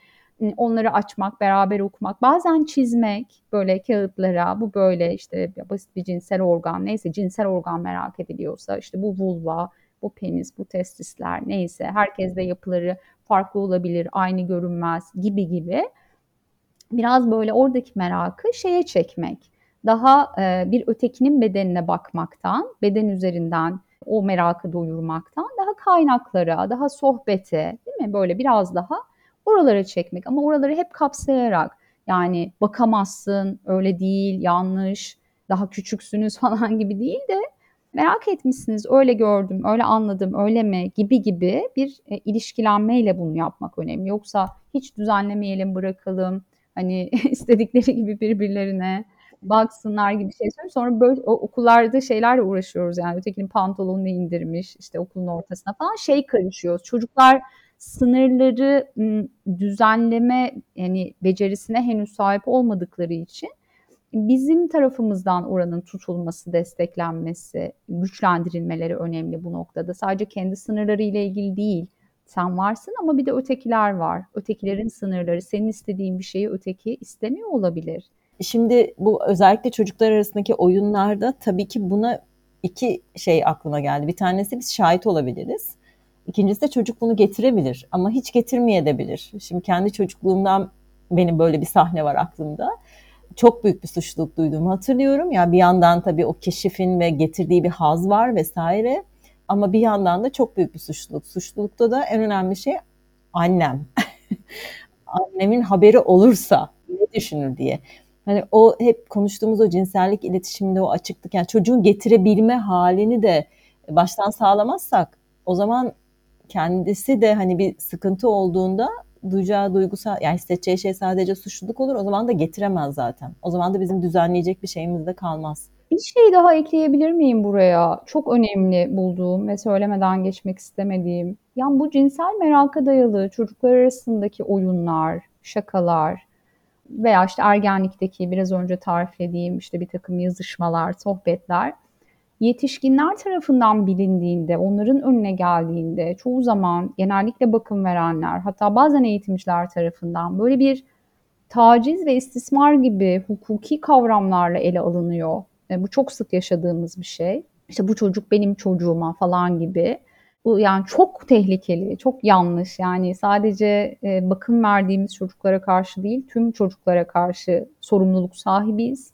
onları açmak, beraber okumak, bazen çizmek böyle kağıtlara, bu böyle işte basit bir cinsel organ, neyse cinsel organ merak ediliyorsa işte bu vulva, bu penis, bu testisler neyse herkes de yapıları farklı olabilir, aynı görünmez gibi gibi. Biraz böyle oradaki merakı şeye çekmek. Daha bir ötekinin bedenine bakmaktan, beden üzerinden o merakı doyurmaktan daha kaynaklara, daha sohbete değil mi? Böyle biraz daha oralara çekmek ama oraları hep kapsayarak Yani bakamazsın, öyle değil, yanlış, daha küçüksünüz (laughs) falan gibi değil de merak etmişsiniz, öyle gördüm, öyle anladım, öyle mi gibi gibi bir e, ilişkilenmeyle bunu yapmak önemli. Yoksa hiç düzenlemeyelim, bırakalım. Hani (laughs) istedikleri gibi birbirlerine baksınlar gibi şey söylüyor. Sonra böyle o, okullarda şeylerle uğraşıyoruz yani ötekinin pantolonunu indirmiş işte okulun ortasına falan şey karışıyor. Çocuklar sınırları düzenleme yani becerisine henüz sahip olmadıkları için bizim tarafımızdan oranın tutulması, desteklenmesi, güçlendirilmeleri önemli bu noktada. Sadece kendi sınırları ile ilgili değil. Sen varsın ama bir de ötekiler var. Ötekilerin sınırları, senin istediğin bir şeyi öteki istemiyor olabilir. Şimdi bu özellikle çocuklar arasındaki oyunlarda tabii ki buna iki şey aklıma geldi. Bir tanesi biz şahit olabiliriz. İkincisi de çocuk bunu getirebilir ama hiç getirmeyebilir. Şimdi kendi çocukluğumdan benim böyle bir sahne var aklımda. Çok büyük bir suçluluk duyduğumu hatırlıyorum. Yani bir yandan tabii o keşifin ve getirdiği bir haz var vesaire. Ama bir yandan da çok büyük bir suçluluk. Suçlulukta da en önemli şey annem. (laughs) Annemin haberi olursa ne düşünür diye. Hani o hep konuştuğumuz o cinsellik iletişiminde o açıklık yani çocuğun getirebilme halini de baştan sağlamazsak o zaman kendisi de hani bir sıkıntı olduğunda duyacağı duygusal yani hissedeceği şey sadece suçluluk olur o zaman da getiremez zaten. O zaman da bizim düzenleyecek bir şeyimiz de kalmaz. Bir şey daha ekleyebilir miyim buraya? Çok önemli bulduğum ve söylemeden geçmek istemediğim. Yani bu cinsel meraka dayalı çocuklar arasındaki oyunlar, şakalar, veya işte ergenlikteki biraz önce tariflediğim işte bir takım yazışmalar, sohbetler yetişkinler tarafından bilindiğinde, onların önüne geldiğinde çoğu zaman genellikle bakım verenler hatta bazen eğitimciler tarafından böyle bir taciz ve istismar gibi hukuki kavramlarla ele alınıyor. E, bu çok sık yaşadığımız bir şey. İşte bu çocuk benim çocuğuma falan gibi. Bu yani çok tehlikeli, çok yanlış. Yani sadece e, bakım verdiğimiz çocuklara karşı değil, tüm çocuklara karşı sorumluluk sahibiyiz.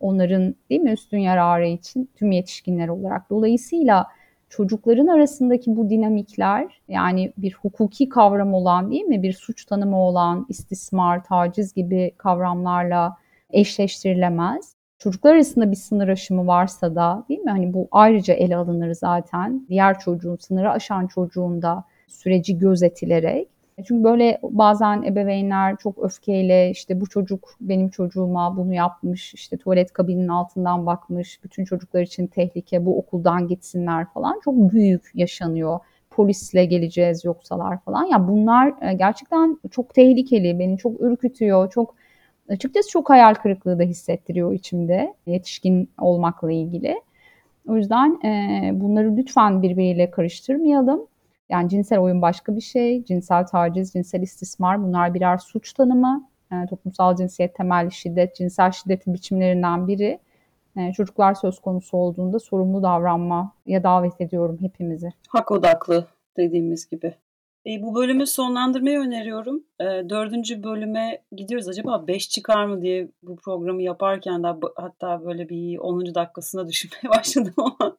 Onların değil mi üstün yararı için tüm yetişkinler olarak. Dolayısıyla çocukların arasındaki bu dinamikler yani bir hukuki kavram olan değil mi bir suç tanımı olan istismar, taciz gibi kavramlarla eşleştirilemez. Çocuklar arasında bir sınır aşımı varsa da değil mi? Hani bu ayrıca ele alınır zaten. Diğer çocuğun, sınırı aşan çocuğun da süreci gözetilerek. Çünkü böyle bazen ebeveynler çok öfkeyle işte bu çocuk benim çocuğuma bunu yapmış, işte tuvalet kabinin altından bakmış, bütün çocuklar için tehlike, bu okuldan gitsinler falan çok büyük yaşanıyor. Polisle geleceğiz yoksalar falan. Ya bunlar e, gerçekten çok tehlikeli, beni çok ürkütüyor, çok açıkçası çok hayal kırıklığı da hissettiriyor içimde yetişkin olmakla ilgili. O yüzden e, bunları lütfen birbiriyle karıştırmayalım. Yani cinsel oyun başka bir şey, cinsel taciz, cinsel istismar bunlar birer suç tanımı. E, toplumsal cinsiyet temelli şiddet, cinsel şiddetin biçimlerinden biri. E, çocuklar söz konusu olduğunda sorumlu davranmaya davet ediyorum hepimizi. Hak odaklı dediğimiz gibi. E, bu bölümü sonlandırmayı öneriyorum. E, dördüncü bölüme gidiyoruz. Acaba beş çıkar mı diye bu programı yaparken de hatta böyle bir 10. dakikasına (laughs) düşünmeye başladım ama.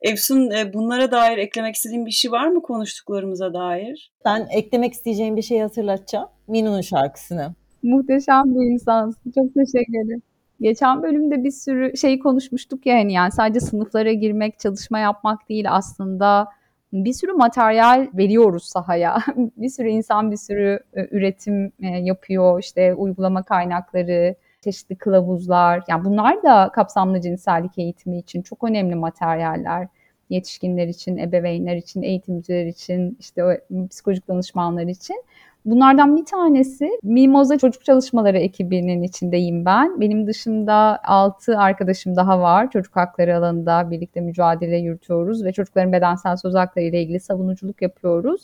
Efsun e, bunlara dair eklemek istediğin bir şey var mı konuştuklarımıza dair? Ben eklemek isteyeceğim bir şey hatırlatacağım. Minu'nun şarkısını. Muhteşem bir insansın. Çok teşekkür ederim. Geçen bölümde bir sürü şey konuşmuştuk ya hani yani sadece sınıflara girmek, çalışma yapmak değil aslında bir sürü materyal veriyoruz sahaya. (laughs) bir sürü insan bir sürü e, üretim e, yapıyor. İşte uygulama kaynakları, çeşitli kılavuzlar. Yani bunlar da kapsamlı cinsellik eğitimi için çok önemli materyaller. Yetişkinler için, ebeveynler için, eğitimciler için, işte psikolojik danışmanlar için. Bunlardan bir tanesi Mimoza Çocuk Çalışmaları ekibinin içindeyim ben. Benim dışımda 6 arkadaşım daha var. Çocuk hakları alanında birlikte mücadele yürütüyoruz ve çocukların bedensel söz hakları ile ilgili savunuculuk yapıyoruz.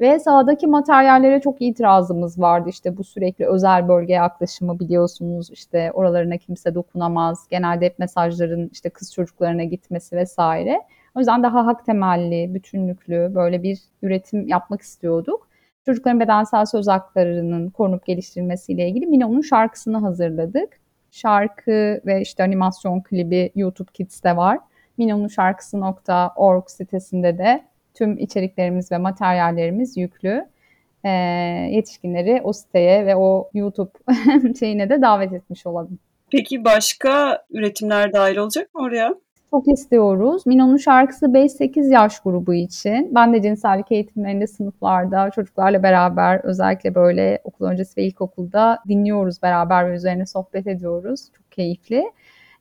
Ve sahadaki materyallere çok itirazımız vardı. İşte bu sürekli özel bölge yaklaşımı biliyorsunuz. İşte oralarına kimse dokunamaz. Genelde hep mesajların işte kız çocuklarına gitmesi vesaire. O yüzden daha hak temelli, bütünlüklü böyle bir üretim yapmak istiyorduk çocukların bedensel söz haklarının korunup geliştirilmesiyle ilgili Mino'nun şarkısını hazırladık. Şarkı ve işte animasyon klibi YouTube Kids'te var. Mino'nun şarkısı.org sitesinde de tüm içeriklerimiz ve materyallerimiz yüklü. e, yetişkinleri o siteye ve o YouTube (laughs) şeyine de davet etmiş olalım. Peki başka üretimler dahil olacak mı oraya? Çok istiyoruz. Mino'nun şarkısı 5-8 yaş grubu için. Ben de cinsellik eğitimlerinde sınıflarda çocuklarla beraber özellikle böyle okul öncesi ve ilkokulda dinliyoruz beraber ve üzerine sohbet ediyoruz. Çok keyifli.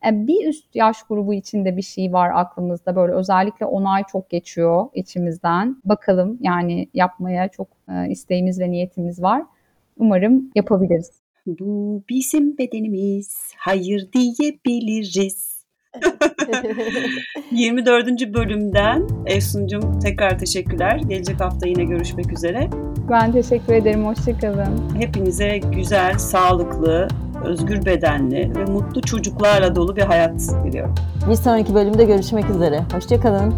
E, Bir üst yaş grubu için de bir şey var aklımızda. Böyle özellikle onay çok geçiyor içimizden. Bakalım yani yapmaya çok e, isteğimiz ve niyetimiz var. Umarım yapabiliriz. Bu bizim bedenimiz, hayır diyebiliriz. (laughs) 24. bölümden Efsun'cum tekrar teşekkürler. Gelecek hafta yine görüşmek üzere. Ben teşekkür ederim. Hoşçakalın. Hepinize güzel, sağlıklı, özgür bedenli ve mutlu çocuklarla dolu bir hayat diliyorum. Bir sonraki bölümde görüşmek üzere. Hoşçakalın.